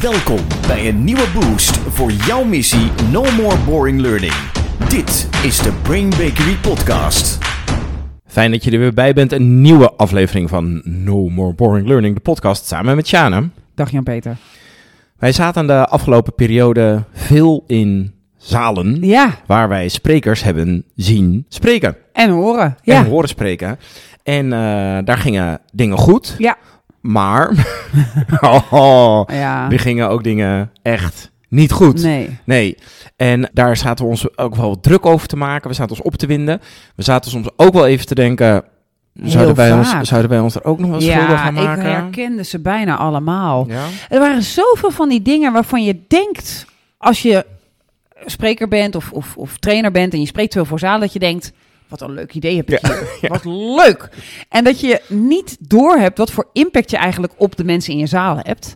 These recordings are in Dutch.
Welkom bij een nieuwe boost voor jouw missie No More Boring Learning. Dit is de Brain Bakery Podcast. Fijn dat je er weer bij bent. Een nieuwe aflevering van No More Boring Learning, de podcast samen met Sjane. Dag Jan-Peter. Wij zaten de afgelopen periode veel in zalen Ja, waar wij sprekers hebben zien spreken. en horen. Ja, En horen spreken. En eh, daar gingen dingen goed. Ja. Maar oh, ja. er gingen ook dingen echt niet goed. Nee. Nee, en daar zaten we ons ook wel druk over te maken. We zaten ons op te winden. We zaten soms ook wel even te denken... Zouden wij, ons, zouden wij ons er ook nog wel schuldig Ja, aan ik maken? herkende ze bijna allemaal. Ja? Er waren zoveel van die dingen waarvan je denkt, als je spreker bent of, of, of trainer bent en je spreekt veel voor zaal, dat je denkt, wat een leuk idee heb ik Ja, hier. Wat leuk. En dat je niet doorhebt wat voor impact je eigenlijk op de mensen in je zaal hebt.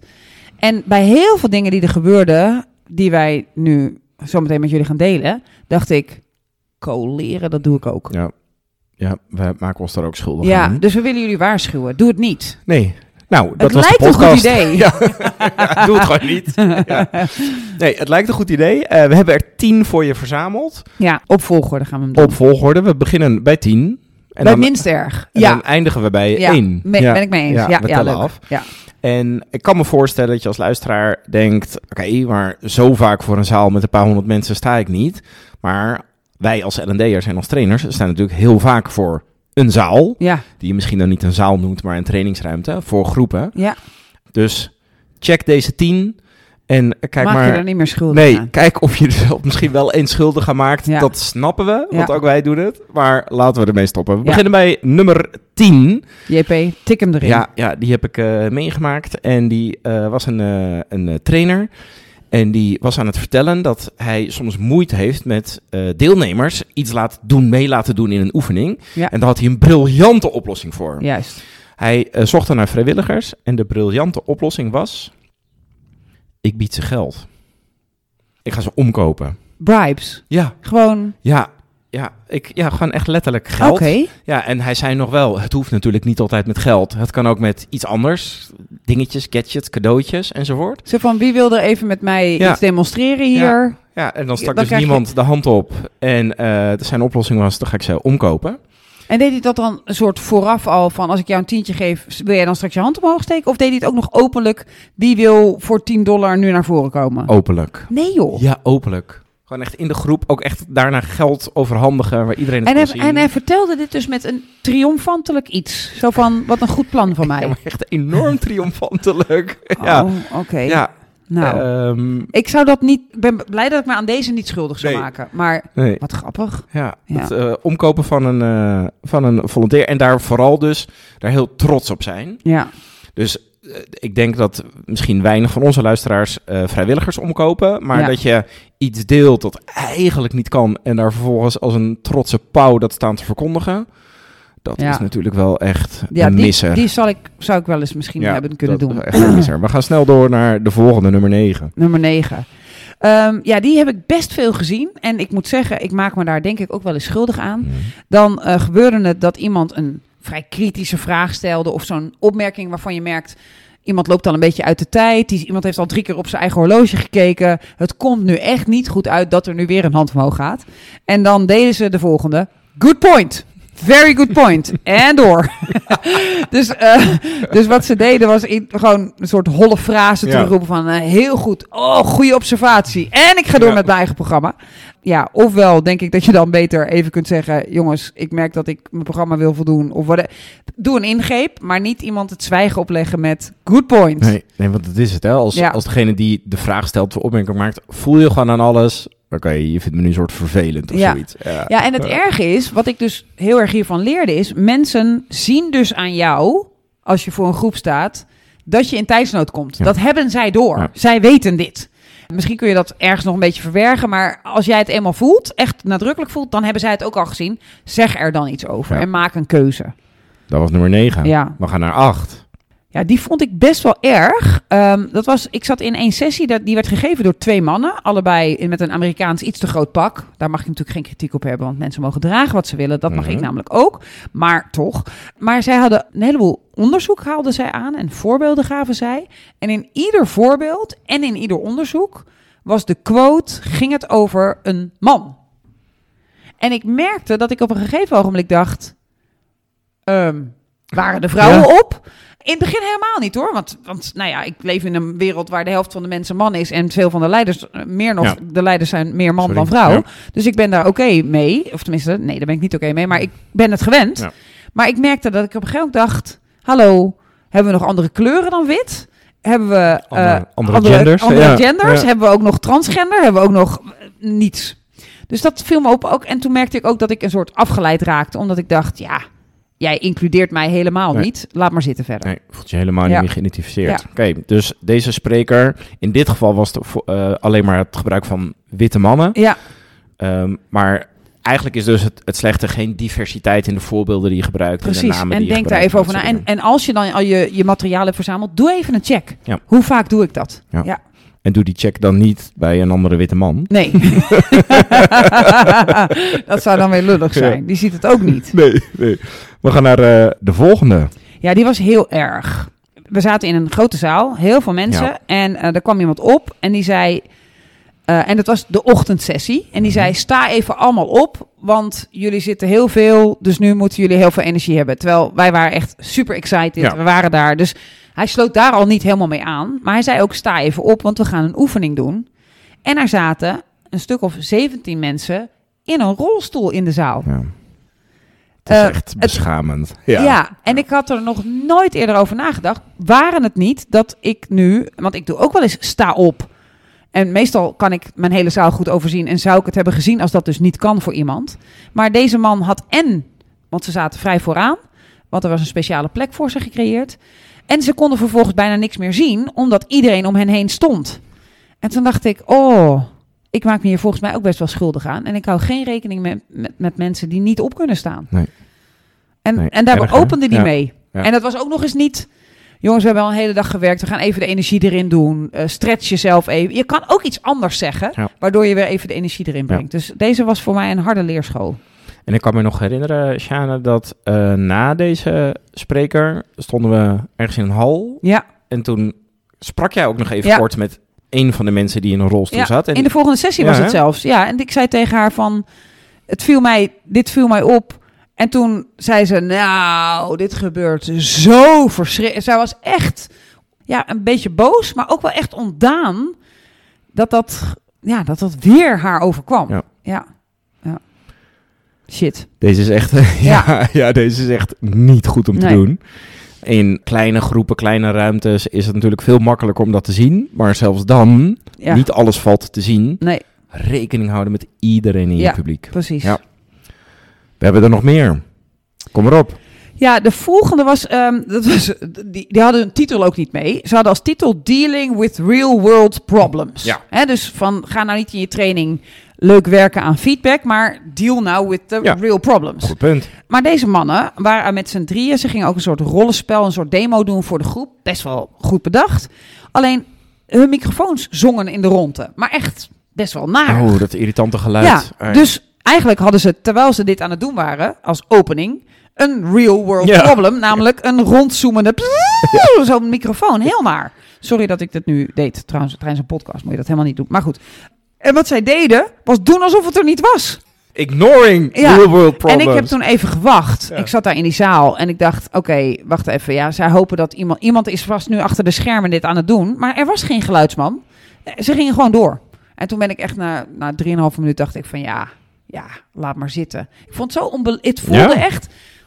En bij heel veel dingen die er gebeurden, die wij nu zometeen met jullie gaan delen, dacht ik, coleren, dat doe ik ook. Ja. ja, we maken ons daar ook schuldig Ja, aan. dus we willen jullie waarschuwen. Doe het niet. Nee, nou, dat het was lijkt de een goed idee. Ja, doe het gewoon niet. Ja. Nee, het lijkt een goed idee. Eh, we hebben er tien voor je verzameld. Ja, op volgorde gaan we hem doen. Op volgorde. We beginnen bij tien. En Bij dan, minst erg. en ja, dan eindigen we bij ja. één. Me- ben ik mee eens. Ja, Ja, we tellen af. Ja. En ik kan me voorstellen dat je als luisteraar denkt: oké, maar zo vaak voor een zaal met een paar honderd mensen sta ik niet. Maar wij als L&D'ers en als trainers staan natuurlijk heel vaak voor een zaal. ja, Die je misschien dan niet een zaal noemt, maar een trainingsruimte voor groepen. ja. Dus check deze tien en kijk Maak maar. je er niet meer schuldig Nee, aan. kijk of je er misschien wel eens schuldig aan maakt. Ja. Dat snappen we, want Ja. ook wij doen het. Maar laten we ermee stoppen. We Ja. beginnen bij nummer 10. JP, tik hem erin. Ja, ja, die heb ik eh, meegemaakt. En die eh, was een, eh, een trainer. En die was aan het vertellen dat hij soms moeite heeft met eh, deelnemers iets laten doen, mee laten doen in een oefening. Ja. En daar had hij een briljante oplossing voor. Juist. Hij eh, zocht er naar vrijwilligers en de briljante oplossing was: ik bied ze geld. Ik ga ze omkopen. Bribes. Ja, Gewoon, ja, ja, ik, ja, gewoon echt letterlijk geld. Ja, en hij zei nog wel, het hoeft natuurlijk niet altijd met geld. Het kan ook met iets anders. Dingetjes, gadgets, cadeautjes enzovoort. Zo van, wie wil er even met mij Ja. iets demonstreren hier? Ja, en dan stak Dan dus je- niemand de hand op. En eh, zijn oplossing was, dan ga ik ze omkopen. En deed hij dat dan een soort vooraf al van, als ik jou een tientje geef, wil jij dan straks je hand omhoog steken? Of deed hij het ook nog openlijk, wie wil voor 10 dollar nu naar voren komen? Openlijk. Nee joh. Ja, openlijk. Gewoon echt in de groep ook echt daarna geld overhandigen waar iedereen het En hij, zien. en hij vertelde dit dus met een triomfantelijk iets. Zo van, wat een goed plan van mij. Ja, maar echt enorm triomfantelijk. ja. Oh, oké. ja. Nou, ehm, ik zou dat niet. Ben blij dat ik me aan deze niet schuldig zou Nee. maken. Maar nee. wat grappig. Ja, Ja. het eh, omkopen van een, eh, van een volontair. En daar vooral dus daar heel trots op zijn. Ja, Dus eh, ik denk dat misschien weinig van onze luisteraars eh, vrijwilligers omkopen. Maar Ja. dat je iets deelt dat eigenlijk niet kan. En daar vervolgens als een trotse pauw dat staan te verkondigen. Dat Ja. is natuurlijk wel echt ja een die, misser. die zal ik, zou ik wel eens misschien Ja, hebben kunnen dat doen. is echt een misser. We gaan snel door naar de volgende, nummer 9. Nummer 9. ja, die heb ik best veel gezien. En ik moet zeggen, ik maak me daar denk ik ook wel eens schuldig aan. Dan eh, gebeurde het dat iemand een vrij kritische vraag stelde. Of zo'n opmerking waarvan je merkt. Iemand loopt al een beetje uit de tijd. Die, iemand heeft al drie keer op zijn eigen horloge gekeken. Het komt nu echt niet goed uit dat er nu weer een hand omhoog gaat. En dan deden ze de volgende. Good point. Very good point. En door. dus, eh, dus wat ze deden was in, gewoon een soort holle frase Ja. terugroepen van eh, heel goed. Oh, goede observatie. En ik ga door Ja. met mijn eigen programma. Ja, ofwel denk ik dat je dan beter even kunt zeggen... jongens, ik merk dat ik mijn programma wil voldoen. Of wat, doe een ingreep, maar niet iemand het zwijgen opleggen met good point. Nee, nee, want dat is het. Hè? Als, Ja. als degene die de vraag stelt, de opmerking maakt, voel je gewoon aan alles. Oké, je vindt me nu een soort vervelend of Ja. zoiets. Ja. Ja, en het Ja. erge is, wat ik dus heel erg hiervan leerde, is mensen zien dus aan jou, als je voor een groep staat, dat je in tijdsnood komt. Ja. Dat hebben zij door. Ja. Zij weten dit. Misschien kun je dat ergens nog een beetje verbergen, maar als jij het eenmaal voelt, echt nadrukkelijk voelt, dan hebben zij het ook al gezien. Zeg er dan iets over Ja. en maak een keuze. Dat was nummer 9. Ja. We gaan naar 8. Ja, die vond ik best wel erg. Ehm, dat was, ik zat in één sessie, dat, die werd gegeven door twee mannen. Allebei in- met een Amerikaans iets te groot pak. Daar mag je natuurlijk geen kritiek op hebben, want mensen mogen dragen wat ze willen. Dat mag Mhm. ik namelijk ook, maar toch. Maar zij hadden een heleboel onderzoek haalden zij aan en voorbeelden gaven zij. En in ieder voorbeeld en in ieder onderzoek was de quote, ging het over een man. En ik merkte dat ik op een gegeven ogenblik dacht... ehm, waren de vrouwen Ja. op? In het begin helemaal niet hoor. Want, want nou ja, ik leef in een wereld waar de helft van de mensen man is. En veel van de leiders, eh, meer nog, Ja. de leiders zijn meer man Sorry. dan vrouw. Ja. Dus ik ben daar oké mee. Of tenminste, nee, daar ben ik niet oké mee. Maar ik ben het gewend. Ja. Maar ik merkte dat ik op een gegeven moment dacht... Hallo, hebben we nog andere kleuren dan wit? Hebben we eh, Andere- andere genders, andere genders? Hebben we ook nog transgender? Hebben we ook nog eh, niets? Dus dat viel me op ook. En toen merkte ik ook dat ik een soort afgeleid raakte. Omdat ik dacht, ja, jij includeert mij helemaal Nee. niet. Laat maar zitten verder. Nee, voelt je helemaal Ja. niet meer geïdentificeerd. Ja. Oké, dus deze spreker, in dit geval was het eh, alleen maar het gebruik van witte mannen. Ja, Ehm, maar eigenlijk is dus het, het slechte geen diversiteit in de voorbeelden die je gebruikt. en de precies. namen En die denk daar even over na. En, en als je dan al je, je materiaal hebt verzameld, doe even een check. Ja. Hoe vaak doe ik dat? Ja. ja. En doe die check dan niet bij een andere witte man. Nee. dat zou dan weer lullig zijn. Ja. Die ziet het ook niet. Nee, nee. We gaan naar eh, de volgende. Ja, die was heel erg. We zaten in een grote zaal, heel veel mensen. Ja. En eh, er kwam iemand op en die zei... eh, en dat was de ochtendsessie. En die zei, sta even allemaal op, want jullie zitten heel veel. Dus nu moeten jullie heel veel energie hebben. Terwijl wij waren echt super excited. Ja. We waren daar. Dus hij sloot daar al niet helemaal mee aan. Maar hij zei ook, sta even op, want we gaan een oefening doen. En er zaten een stuk of 17 mensen in een rolstoel in de zaal. Ja. Het is Eh, echt beschamend. Ja. Ja. en ik had er nog nooit eerder over nagedacht. Waren het niet dat ik nu, want ik doe ook wel eens sta op. En meestal kan ik mijn hele zaal goed overzien en zou ik het hebben gezien als dat dus niet kan voor iemand. Maar deze man had en, want ze zaten vrij vooraan, want er was een speciale plek voor ze gecreëerd. En ze konden vervolgens bijna niks meer zien, omdat iedereen om hen heen stond. En toen dacht ik, oh, ik maak me hier volgens mij ook best wel schuldig aan. En ik hou geen rekening met, met, met mensen die niet op kunnen staan. Nee. En, Nee, en daar erg, opende die Ja. mee. Ja. En dat was ook nog eens niet... Jongens, we hebben al een hele dag gewerkt. We gaan even de energie erin doen. Eh, stretch jezelf even. Je kan ook iets anders zeggen, Ja. waardoor je weer even de energie erin brengt. Dus deze was voor mij een harde leerschool. En ik kan me nog herinneren, Shana, dat eh, na deze spreker stonden we ergens in een hal. Ja, En toen sprak jij ook nog even Ja. kort met een van de mensen die in een rolstoel ja. zat. En in de volgende sessie Ja, was het hè? zelfs. Ja, en ik zei tegen haar van... Het viel mij, dit viel mij op. En toen zei ze, nou, dit gebeurt zo verschrikkelijk. Zij was echt ja, een beetje boos, maar ook wel echt ontdaan... dat dat, ja, dat, dat weer haar overkwam. Ja. Shit. Deze is echt, ja. Ja, deze is echt niet goed om te Nee. doen. In kleine groepen, kleine ruimtes is het natuurlijk veel makkelijker om dat te zien. Maar zelfs dan, Ja. niet alles valt te zien. Nee, Rekening houden met iedereen in Ja. je publiek. precies. Ja. We hebben er nog meer. Kom erop. Ja, de volgende was, ehm, dat was die, die hadden een titel ook niet mee. Ze hadden als titel Dealing with Real World Problems. Ja. Dus van ga nou niet in je training leuk werken aan feedback, maar deal now with the Ja. real problems. Goed punt. Maar deze mannen waren met z'n drieën. Ze gingen ook een soort rollenspel, een soort demo doen voor de groep. Best wel goed bedacht. Alleen hun microfoons zongen in de ronde. Maar echt best wel naar. Oh, dat irritante geluid. Ja, dus eigenlijk hadden ze, terwijl ze dit aan het doen waren, als opening, een real world Ja. problem. Namelijk een rondzoemende, zo'n microfoon. Heel naar. Sorry dat ik dit nu deed. Trouwens, tijdens een podcast moet je dat helemaal niet doen. Maar goed. En wat zij deden, was doen alsof het er niet was. Ignoring Ja. real world problems. En ik heb toen even gewacht. Ja. Ik zat daar in die zaal en ik dacht, oké, wacht even. Ja, zij hopen dat iemand, iemand is vast nu achter de schermen dit aan het doen. Maar er was geen geluidsman. Eh, Ze gingen gewoon door. En toen ben ik echt na, na 3,5 minuut dacht ik van ja, ja, laat maar zitten. Ik vond het zo onbe het voelde Ja. echt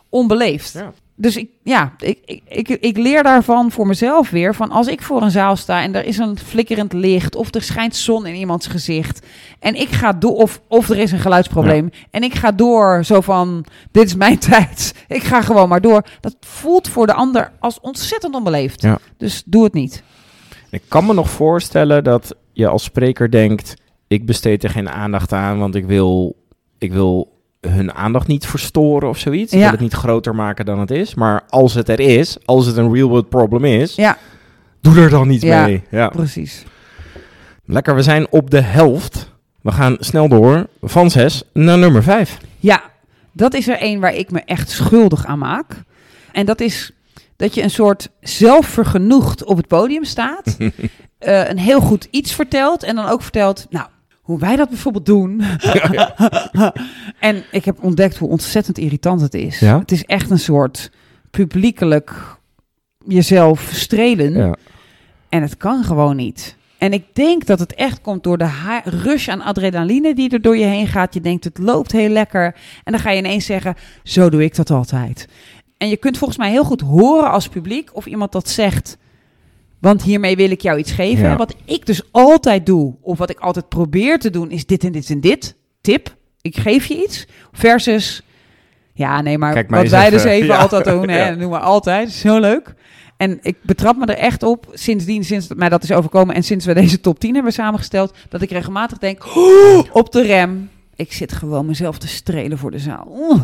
onbeleefd. Ja. Dus ik, ja, ik, ik, ik, ik leer daarvan voor mezelf weer. Van als ik voor een zaal sta en er is een flikkerend licht. of er schijnt zon in iemands gezicht. en ik ga door. of, of er is een geluidsprobleem. en ik ga door zo van: dit is mijn tijd. Ik ga gewoon maar door. Dat voelt voor de ander als ontzettend onbeleefd. Ja. Dus doe het niet. Ik kan me nog voorstellen dat je als spreker denkt... ik besteed er geen aandacht aan, want ik wil, ik wil hun aandacht niet verstoren of zoiets. Ik Ja. wil het niet groter maken dan het is. Maar als het er is, als het een real world problem is, Ja, doe er dan iets Ja. mee. Ja. precies. Lekker, we zijn op de helft. We gaan snel door van 6 naar nummer 5. Ja, dat is er één waar ik me echt schuldig aan maak. En dat is dat je een soort zelfvergenoegd op het podium staat. eh, een heel goed iets vertelt. En dan ook vertelt, nou, hoe wij dat bijvoorbeeld doen. en ik heb ontdekt hoe ontzettend irritant het is. Ja? Het is echt een soort publiekelijk jezelf strelen. Ja. En het kan gewoon niet. En ik denk dat het echt komt door de rush aan adrenaline die er door je heen gaat. Je denkt, het loopt heel lekker. En dan ga je ineens zeggen, zo doe ik dat altijd. En je kunt volgens mij heel goed horen als publiek of iemand dat zegt. Want hiermee wil ik jou iets geven. Ja. Wat ik dus altijd doe, of wat ik altijd probeer te doen, is dit en dit en dit. Tip, ik geef je iets. Versus, ja nee, maar Kijk maar wat wij even. dus even Ja. altijd doen, hè, Ja. dat doen we altijd. Zo leuk. En ik betrap me er echt op, sindsdien, sinds mij dat is overkomen en sinds we deze top 10 hebben samengesteld, dat ik regelmatig denk, "Oh, op de rem. Ik zit gewoon mezelf te strelen voor de zaal. Oeh.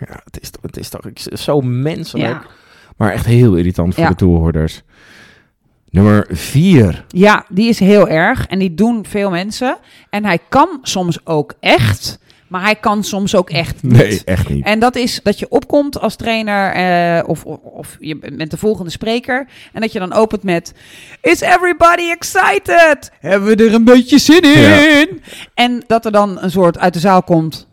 Ja, het is, toch- het is toch zo menselijk. Maar echt heel irritant voor de toehoorders. Nummer 4. ja, die is heel erg en die doen veel mensen. En hij kan soms ook echt, maar hij kan soms ook echt niet. Nee, echt niet. En dat is dat je opkomt als trainer eh, of, of, of je bent de volgende spreker. En dat je dan opent met... Is everybody excited? Hebben we er een beetje zin in? Ja. En dat er dan een soort uit de zaal komt...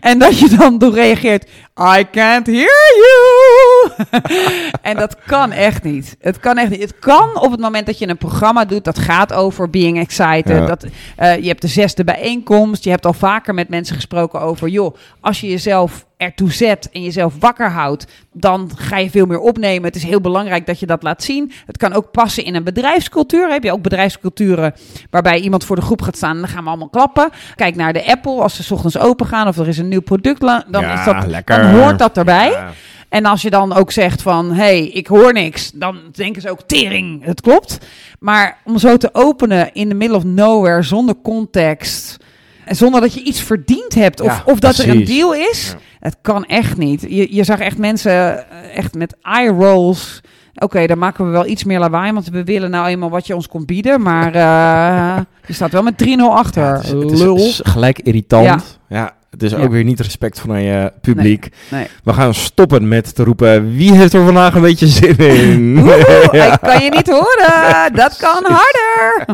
En dat je dan door reageert... I can't hear you! en dat kan echt niet. Het kan echt niet. Het kan op het moment dat je een programma doet... dat gaat over being excited. Ja. Dat, eh, je hebt de zesde bijeenkomst. Je hebt al vaker met mensen gesproken over... joh, als je jezelf ertoe zet en jezelf wakker houdt... dan ga je veel meer opnemen. Het is heel belangrijk dat je dat laat zien. Het kan ook passen in een bedrijfscultuur. Heb je ook bedrijfsculturen waarbij iemand voor de groep gaat staan... en dan gaan we allemaal klappen. Kijk naar de Apple als ze 's ochtends open gaan... of er is een nieuw product... dan, Ja, is dat, dan hoort dat erbij. Ja. En als je dan ook zegt van, hé, hey, ik hoor niks, dan denken ze ook, tering, het klopt. Maar om zo te openen in the middle of nowhere, zonder context, en zonder dat je iets verdiend hebt, of, Ja, of dat er een deal is, Ja. Het kan echt niet. Je, je zag echt mensen eh, echt met eye rolls. Oké, dan maken we wel iets meer lawaai, want we willen nou eenmaal wat je ons kon bieden. Maar eh, je staat wel met 3-0 achter. Ja, het is, het is Lul. s- gelijk irritant. Ja. Ja. Het is Ja. ook weer niet respectvol naar je publiek. Nee. We gaan stoppen met te roepen, wie heeft er vandaag een beetje zin in? Ja. ik kan je niet horen. Dat kan harder.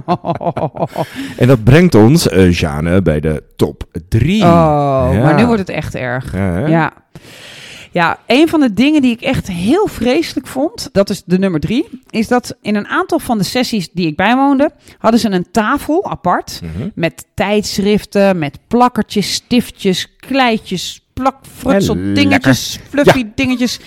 En dat brengt ons, eh Jane, bij de top 3. Oh, maar nu wordt het echt erg. Ja? Ja. Een van de dingen die ik echt heel vreselijk vond, dat is de nummer drie, is dat in een aantal van de sessies die ik bijwoonde, hadden ze een tafel apart Mhm. met tijdschriften, met plakkertjes, stiftjes, kleitjes, plakfrutsel, dingetjes, fluffy dingetjes.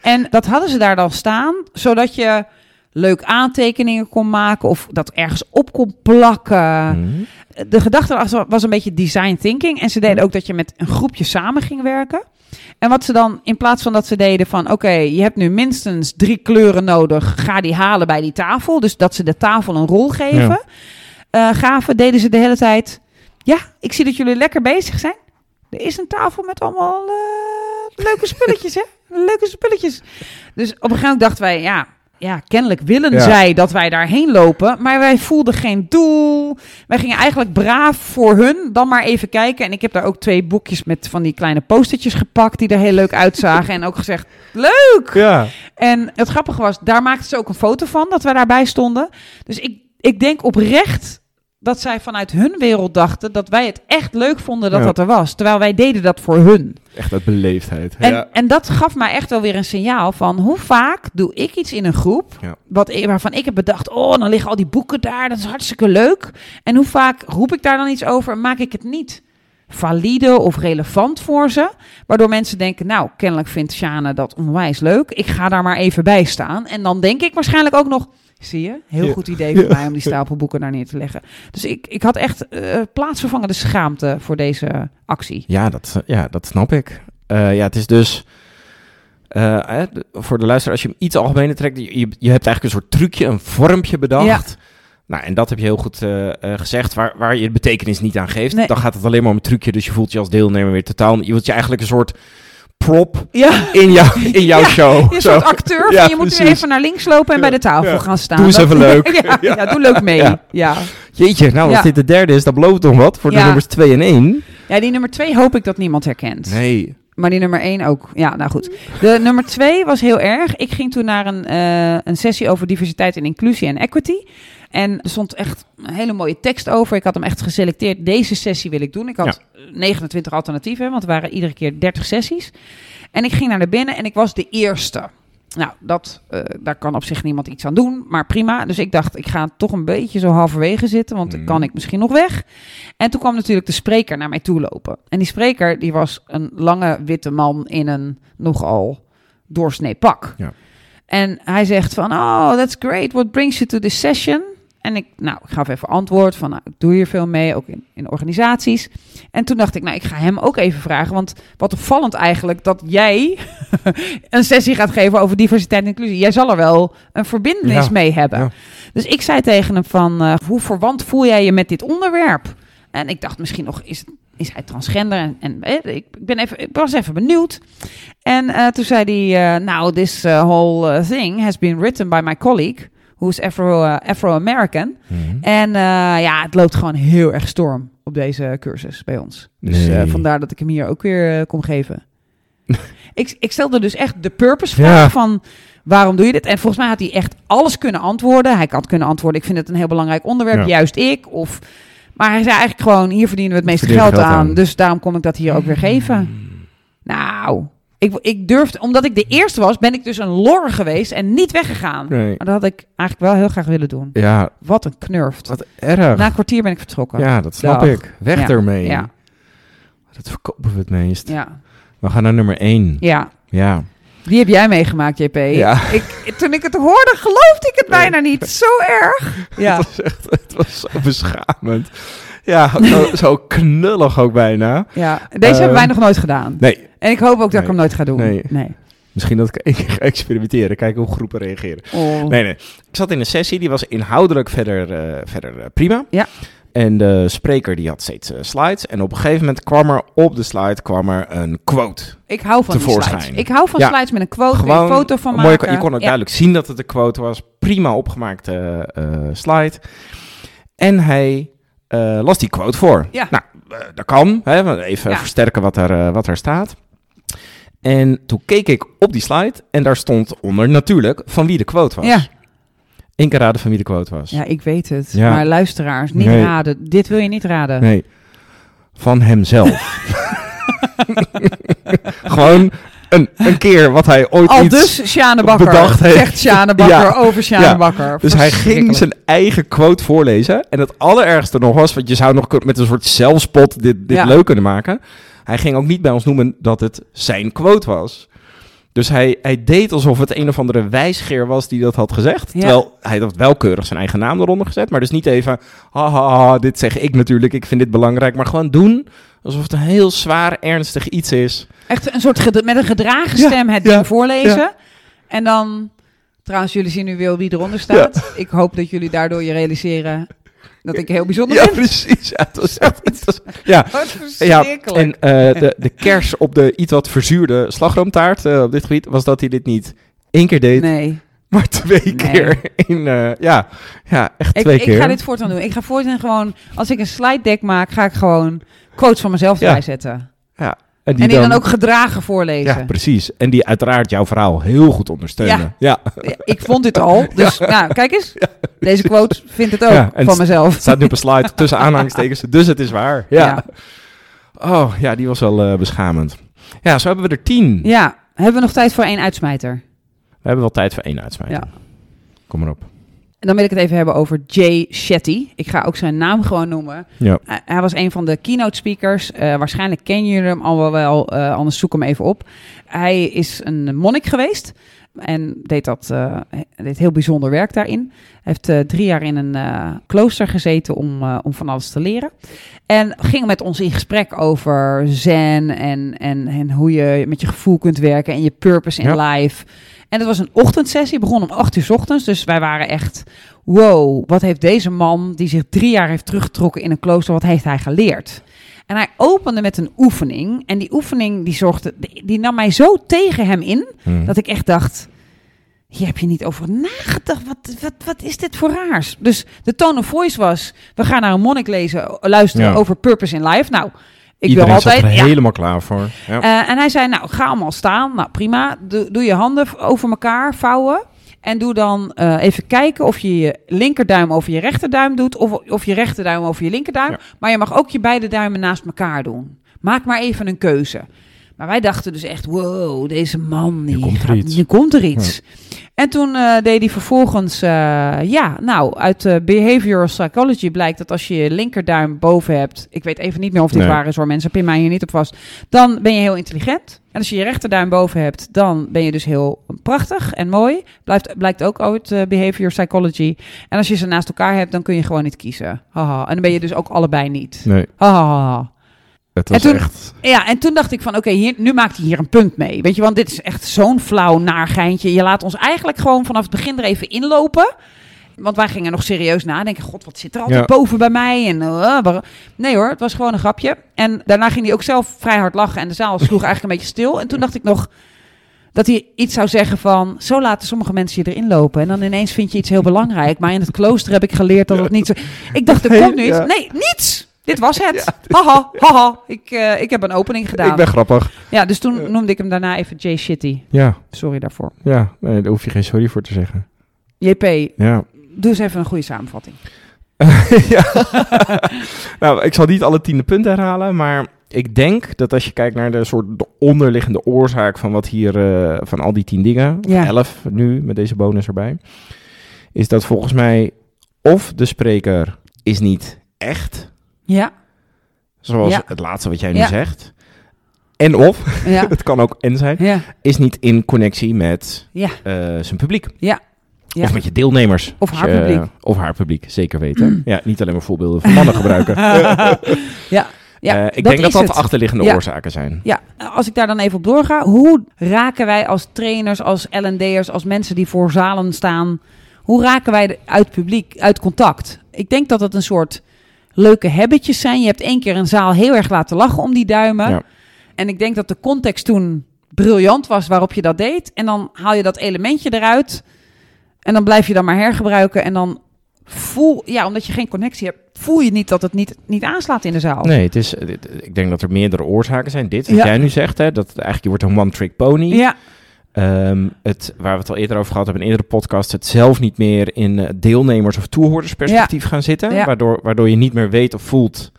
En dat hadden ze daar dan staan, zodat je leuk aantekeningen kon maken of dat ergens op kon plakken Mhm. De gedachte was een beetje design thinking. En ze deden ook dat je met een groepje samen ging werken. En wat ze dan, in plaats van dat ze deden van... oké, je hebt nu minstens drie kleuren nodig... ga die halen bij die tafel. Dus dat ze de tafel een rol geven. eh, gaven, deden ze de hele tijd... ja, ik zie dat jullie lekker bezig zijn. Er is een tafel met allemaal eh, leuke spulletjes, hè? Leuke spulletjes. Dus op een gegeven moment dachten wij... ja, ja, kennelijk willen Ja. zij dat wij daarheen lopen. Maar wij voelden geen doel. Wij gingen eigenlijk braaf voor hun dan maar even kijken. En ik heb daar ook twee boekjes met van die kleine postertjes gepakt... die er heel leuk uitzagen. en ook gezegd, leuk! Ja. En het grappige was, daar maakten ze ook een foto van dat we daarbij stonden. Dus ik, ik denk oprecht dat zij vanuit hun wereld dachten dat wij het echt leuk vonden dat Ja. dat er was. Terwijl wij deden dat voor hun. Echt uit beleefdheid. En, ja. en dat gaf mij echt wel weer een signaal van hoe vaak doe ik iets in een groep Ja. wat, waarvan ik heb bedacht, oh, dan liggen al die boeken daar, dat is hartstikke leuk. En hoe vaak roep ik daar dan iets over en maak ik het niet valide of relevant voor ze, waardoor mensen denken, nou, kennelijk vindt Shane dat onwijs leuk, ik ga daar maar even bij staan. En dan denk ik waarschijnlijk ook nog, zie je, heel Ja. goed idee voor Ja. mij om die stapel boeken daar neer te leggen. Dus ik, ik had echt eh, plaatsvervangende schaamte voor deze actie. Ja, dat, ja, dat snap ik. Eh, ja, het is dus... eh, voor de luisteraar, als je hem iets algemener trekt... Je, je, hebt eigenlijk een soort trucje, een vormpje bedacht... Nou, en dat heb je heel goed gezegd, waar, waar je de betekenis niet aan geeft. Nee. Dan gaat het alleen maar om een trucje, dus je voelt je als deelnemer weer totaal... Je voelt je eigenlijk een soort prop Ja. in, jou, in jouw Ja, show. Je soort acteur, van Ja, je moet nu even naar links lopen en bij de tafel gaan staan. Doe eens even leuk. ja, doe leuk mee. Ja. Jeetje, nou als dit de derde is, dan belooft nog wat voor de nummers 2 en 1. Ja, die nummer twee hoop ik dat niemand herkent. Nee. Maar die nummer één ook. Ja, nou goed. De nummer twee was heel erg. Ik ging toen naar een, eh, een sessie over diversiteit en inclusie en equity. En er stond echt een hele mooie tekst over. Ik had hem echt geselecteerd. Deze sessie wil ik doen. Ik had 29 alternatieven, want er waren iedere keer 30 sessies. En ik ging naar de binnen en ik was de eerste. Nou, dat, eh, daar kan op zich niemand iets aan doen, maar prima. Dus ik dacht, ik ga toch een beetje zo halverwege zitten, want dan Mhm. kan ik misschien nog weg. En toen kwam natuurlijk de spreker naar mij toe lopen. En die spreker, die was een lange witte man in een nogal doorsnee pak. Ja. En hij zegt van, oh, that's great. What brings you to this session? En ik, nou, ik gaf even antwoord van, nou, ik doe hier veel mee, ook in, in organisaties. En toen dacht ik, nou, ik ga hem ook even vragen. Want wat opvallend eigenlijk dat jij een sessie gaat geven over diversiteit en inclusie. Jij zal er wel een verbindenis Ja, mee hebben. ja. Dus ik zei tegen hem van, eh, hoe verwant voel jij je met dit onderwerp? En ik dacht misschien nog, is, is hij transgender? En, en eh, ik, ben even, ik was even benieuwd. En eh, toen zei hij, eh, nou, this uh, whole uh, thing has been written by my colleague, who is Afro, uh, Afro-American. Mhm. En eh, ja, het loopt gewoon heel erg storm op deze cursus bij ons. Dus Nee. eh, vandaar dat ik hem hier ook weer eh, kom geven. ik, ik stelde dus echt de purpose vraag Ja. van waarom doe je dit? En volgens mij had hij echt alles kunnen antwoorden. Hij had kunnen antwoorden, ik vind het een heel belangrijk onderwerp, Ja. juist ik. Of, maar hij zei eigenlijk gewoon, hier verdienen we het meeste geld, geld aan, aan. Dus daarom kom ik dat hier ook weer geven. Nou, ik, ik durfde, omdat ik de eerste was, ben ik dus een lorre geweest en niet weggegaan. Nee. Maar dat had ik eigenlijk wel heel graag willen doen. Ja, Wat een knurft. wat erg. Na een kwartier ben ik vertrokken. Ja, dat snap Dag. ik. Weg Ja. ermee. Ja. Dat verkopen we het meest. Ja. We gaan naar nummer 1. ja. Ja. Die heb jij meegemaakt, JP. Ja. Ik, toen ik het hoorde, geloofde ik het bijna niet. Zo erg. Ja. Het was echt het was zo beschamend. Ja, zo, zo knullig ook bijna. ja. Deze hebben wij Ehm, nog nooit gedaan. Nee, En ik hoop ook dat nee. ik hem nooit ga doen. Nee. nee. misschien dat ik ga experimenteren. Kijken hoe groepen reageren. Oh. Nee, nee. Ik zat in een sessie, die was inhoudelijk verder, eh, verder eh, prima. Ja. En de spreker die had steeds eh, slides. En op een gegeven moment kwam er op de slide kwam er een quote. Ik hou van Tevoorschijn. slides. Ik hou van Ja. slides met een quote, je een foto van maken. je kon ook Ja. duidelijk zien dat het een quote was. Prima opgemaakte slide. En hij eh, las die quote voor. Ja. Nou, eh, dat kan. Hè, even Ja. versterken wat er, eh, wat er staat. En toen keek ik op die slide en daar stond onder natuurlijk van wie de quote was. Ja. Eén keer raden van wie de quote was. ja, ik weet het. Ja. Maar luisteraars, niet Nee. raden. Dit wil je niet raden. Nee, van hemzelf. Gewoon een, een keer wat hij ooit Al iets... dus Sjane Bakker. bedacht heeft. Zegt Sjane Bakker Ja. over Sjane Ja. Bakker. Dus hij ging zijn eigen quote voorlezen. En het allerergste nog was, want je zou nog met een soort zelfspot dit, dit Ja. leuk kunnen maken. Hij ging ook niet bij ons noemen dat het zijn quote was. Dus hij, hij deed alsof het een of andere wijsgeer was die dat had gezegd. Ja. Terwijl hij had wel keurig zijn eigen naam eronder gezet. Maar dus niet even, haha, dit zeg ik natuurlijk, ik vind dit belangrijk. Maar gewoon doen alsof het een heel zwaar, ernstig iets is. Echt een soort met een gedragen Ja, stem het ja, voorlezen. En dan, trouwens, jullie zien nu wel wie eronder staat. Ik hoop dat jullie daardoor je realiseren dat ik heel bijzonder Ja, ben. precies. Ja, was- ja, Ja, en eh, de, de kers op de iets wat verzuurde slagroomtaart eh, op dit gebied was dat hij dit niet één keer deed, nee, maar twee Nee. keer. In, eh, ja, ja, echt ik, twee ik keer. ga dit voortaan doen. Ik ga voortaan gewoon, als ik een slide deck maak, ga ik gewoon quotes van mezelf Ja. erbij zetten. En die En die dan, ook gedragen voorlezen. Ja, precies. En die uiteraard jouw verhaal heel goed ondersteunen. Ja, ja. Ik vond dit al, dus nou, kijk eens. Deze quote vindt het ook van het- mezelf. Het staat nu op een slide tussen aanhalingstekens, dus het is waar. Ja. Oh, ja, die was wel eh, beschamend. Ja, zo hebben we er tien. Ja, hebben we nog tijd voor één uitsmijter? We hebben wel tijd voor één uitsmijter. Ja. Kom maar op. En dan wil ik het even hebben over Jay Shetty. Ik ga ook zijn naam gewoon noemen. Ja. Hij- Hij was een van de keynote speakers. Eh, waarschijnlijk kennen jullie hem al wel, eh, anders zoek hem even op. Hij is een monnik geweest en deed, dat, eh, deed heel bijzonder werk daarin. Hij heeft drie jaar in een klooster gezeten om, om van alles te leren. En ging met ons in gesprek over zen en, en, en hoe je met je gevoel kunt werken en je purpose in Ja. life. En het was een ochtendsessie, begon om 8 uur 's ochtends. Dus wij waren echt, wow, wat heeft deze man, die zich drie jaar heeft teruggetrokken in een klooster, wat heeft hij geleerd? En hij opende met een oefening. En die oefening die zorgde, die, die nam mij zo tegen hem in, Hmm. dat ik echt dacht, hier heb je niet over nagedacht. Wat, wat, wat is dit voor raars? Dus de tone of voice was, we gaan naar een monnik lezen, luisteren Ja. over purpose in life. Nou, ik Iedereen wil altijd... zat er ja, helemaal klaar voor. Ja. eh, en hij zei, nou, ga allemaal staan. Nou, prima. Doe, doe je handen over elkaar, vouwen. En doe dan eh, even kijken of je je linkerduim over je rechterduim doet... of, of je rechterduim over je linkerduim. Ja. Maar je mag ook je beide duimen naast elkaar doen. Maak maar even een keuze. Maar wij dachten dus echt, wow, deze man... Die komt er gaat- iets. Nu komt er iets. En toen eh, deed hij vervolgens, eh, ja, nou, uit eh, behavioral psychology blijkt dat als je je linkerduim boven hebt, ik weet even niet meer of dit Nee. waar is hoor, mensen, pin mij hier niet op vast, dan ben je heel intelligent. En als je je rechterduim boven hebt, dan ben je dus heel prachtig en mooi. Blijft, blijkt ook uit eh, behavioral psychology. En als je ze naast elkaar hebt, dan kun je gewoon niet kiezen. Haha. En dan ben je dus ook allebei niet. Nee, Haha. Het was En toen- echt... Ja, en toen dacht ik van, oké, hier nu maakt hij hier een punt mee. Weet je, want dit is echt zo'n flauw naargeintje. Je laat ons eigenlijk gewoon vanaf het begin er even inlopen. Want wij gingen nog serieus nadenken. God, wat zit er altijd Ja. boven bij mij? En, eh, waar- nee hoor, het was gewoon een grapje. En daarna ging hij ook zelf vrij hard lachen. En de zaal sloeg eigenlijk een beetje stil. En toen dacht ik nog dat hij iets zou zeggen van... Zo laten sommige mensen je erin lopen. En dan ineens vind je iets heel belangrijk. Maar in het klooster heb ik geleerd dat het niet zo... Ik dacht, er komt nu iets. Nee, niets! Dit was het. Haha, haha. Ik, eh, ik heb een opening gedaan. Ik ben grappig. Ja, dus toen noemde ik hem daarna even Jay Shitty. Ja, Sorry daarvoor. ja. Nee, daar hoef je geen sorry voor te zeggen. JP, Ja. doe eens even een goede samenvatting. ja. nou, ik zal niet alle tiende punten herhalen, maar ik denk dat als je kijkt naar de soort de onderliggende oorzaak van wat hier, eh, van al die tien dingen, Ja. elf nu met deze bonus erbij, is dat volgens mij of de spreker is niet echt, Ja, zoals Ja. het laatste wat jij nu Ja. zegt, en of, ja, het kan ook en zijn, is niet in connectie met eh, zijn publiek. Ja. Ja. Of met je deelnemers. Of haar je- publiek. Of haar publiek, zeker weten. Ja, niet alleen maar voorbeelden van mannen gebruiken. ja, ja, Eh, ik denk dat dat de achterliggende Ja. oorzaken zijn. Ja, als ik daar dan even op doorga. Hoe raken wij als trainers, als L&D'ers, als mensen die voor zalen staan... Hoe raken wij uit publiek, uit contact? Ik denk dat het een soort leuke habitjes zijn. Je hebt één keer een zaal heel erg laten lachen om die duimen. Ja. En ik denk dat de context toen briljant was waarop je dat deed. En dan haal je dat elementje eruit. En dan blijf je dan maar hergebruiken. En dan voel, ja, omdat je geen connectie hebt, voel je niet dat het niet, niet aanslaat in de zaal. Nee, het is, ik denk dat er meerdere oorzaken zijn. Dit, wat Ja. jij nu zegt, hè, dat eigenlijk je wordt een one-trick pony. Ja, Ehm, het, waar we het al eerder over gehad hebben in eerdere podcast, het zelf niet meer in eh, deelnemers- of toehoordersperspectief gaan zitten. Ja. Waardoor, waardoor je niet meer weet of voelt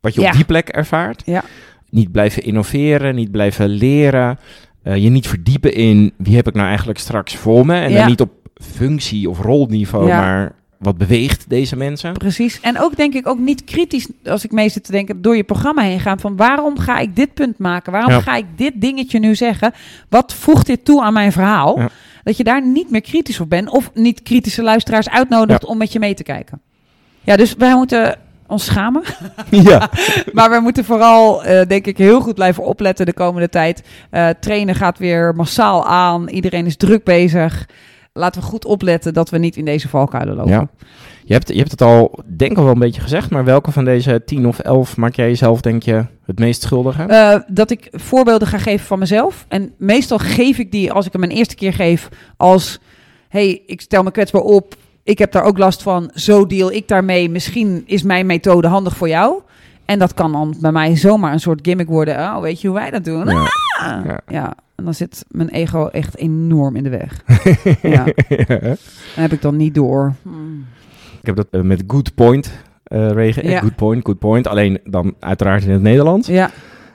wat je Ja. op die plek ervaart. Ja. Niet blijven innoveren, niet blijven leren. eh, je niet verdiepen in wie heb ik nou eigenlijk straks voor me. En dan niet op functie of rolniveau, maar wat beweegt deze mensen. precies. En ook denk ik ook niet kritisch, als ik mee zit te denken, door je programma heen gaan van waarom ga ik dit punt maken? Waarom Ja. ga ik dit dingetje nu zeggen? Wat voegt dit toe aan mijn verhaal? Ja. Dat je daar niet meer kritisch op bent of niet kritische luisteraars uitnodigt om met je mee te kijken. Ja, dus wij moeten ons schamen. ja. Maar we moeten vooral, eh, denk ik, heel goed blijven opletten de komende tijd. Eh, trainen gaat weer massaal aan. Iedereen is druk bezig. Laten we goed opletten dat we niet in deze valkuilen lopen. Ja. Je hebt, je hebt het al, denk ik al wel een beetje gezegd, maar welke van deze tien of elf maak jij jezelf, denk je, het meest schuldig aan? Eh, dat ik voorbeelden ga geven van mezelf. En meestal geef ik die, als ik hem een eerste keer geef, als... hey, ik stel me kwetsbaar op. Ik heb daar ook last van. Zo deal ik daarmee. Misschien is mijn methode handig voor jou. En dat kan dan bij mij zomaar een soort gimmick worden. Oh, weet je hoe wij dat doen? Ja. Ah. Ja. Ja. en dan zit mijn ego echt enorm in de weg. ja, en heb ik dan niet door. Hmm. Ik heb dat eh, met good point uh, regen. Ja. Good point, good point. Alleen dan uiteraard in het Nederlands. Ja,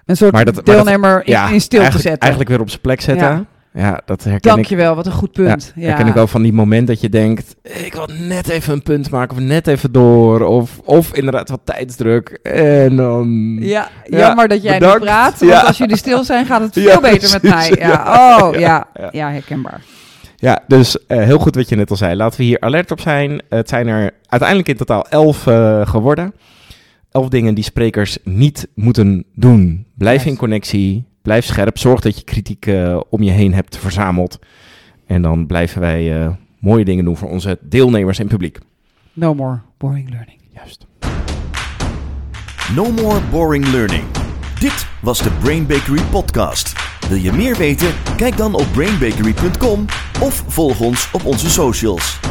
een soort Maar dat- maar deelnemer in, ja, in stil te eigenlijk, zetten. Eigenlijk weer op zijn plek zetten. Ja. Ja, dat herken ik. Dankjewel, wat een goed punt. Ja, Herken ik wel van die moment dat je denkt, ik wil net even een punt maken of net even door. Of, of inderdaad wat tijdsdruk. En dan... Ja, Ja, jammer dat jij bedankt. niet praat. Want Ja. als jullie stil zijn, gaat het veel Ja, beter met mij. Ja. Ja. Oh, ja. Ja. Ja, herkenbaar. Ja, dus eh, heel goed wat je net al zei. Laten we hier alert op zijn. Het zijn er uiteindelijk in totaal elf eh, geworden. Elf dingen die sprekers niet moeten doen. Blijf Yes. in connectie. Blijf scherp. Zorg dat je kritiek eh, om je heen hebt verzameld. En dan blijven wij eh, mooie dingen doen voor onze deelnemers en publiek. No more boring learning. Juist. No more boring learning. Dit was de Brain Bakery podcast. Wil je meer weten? Kijk dan op brainbakery.com of volg ons op onze socials.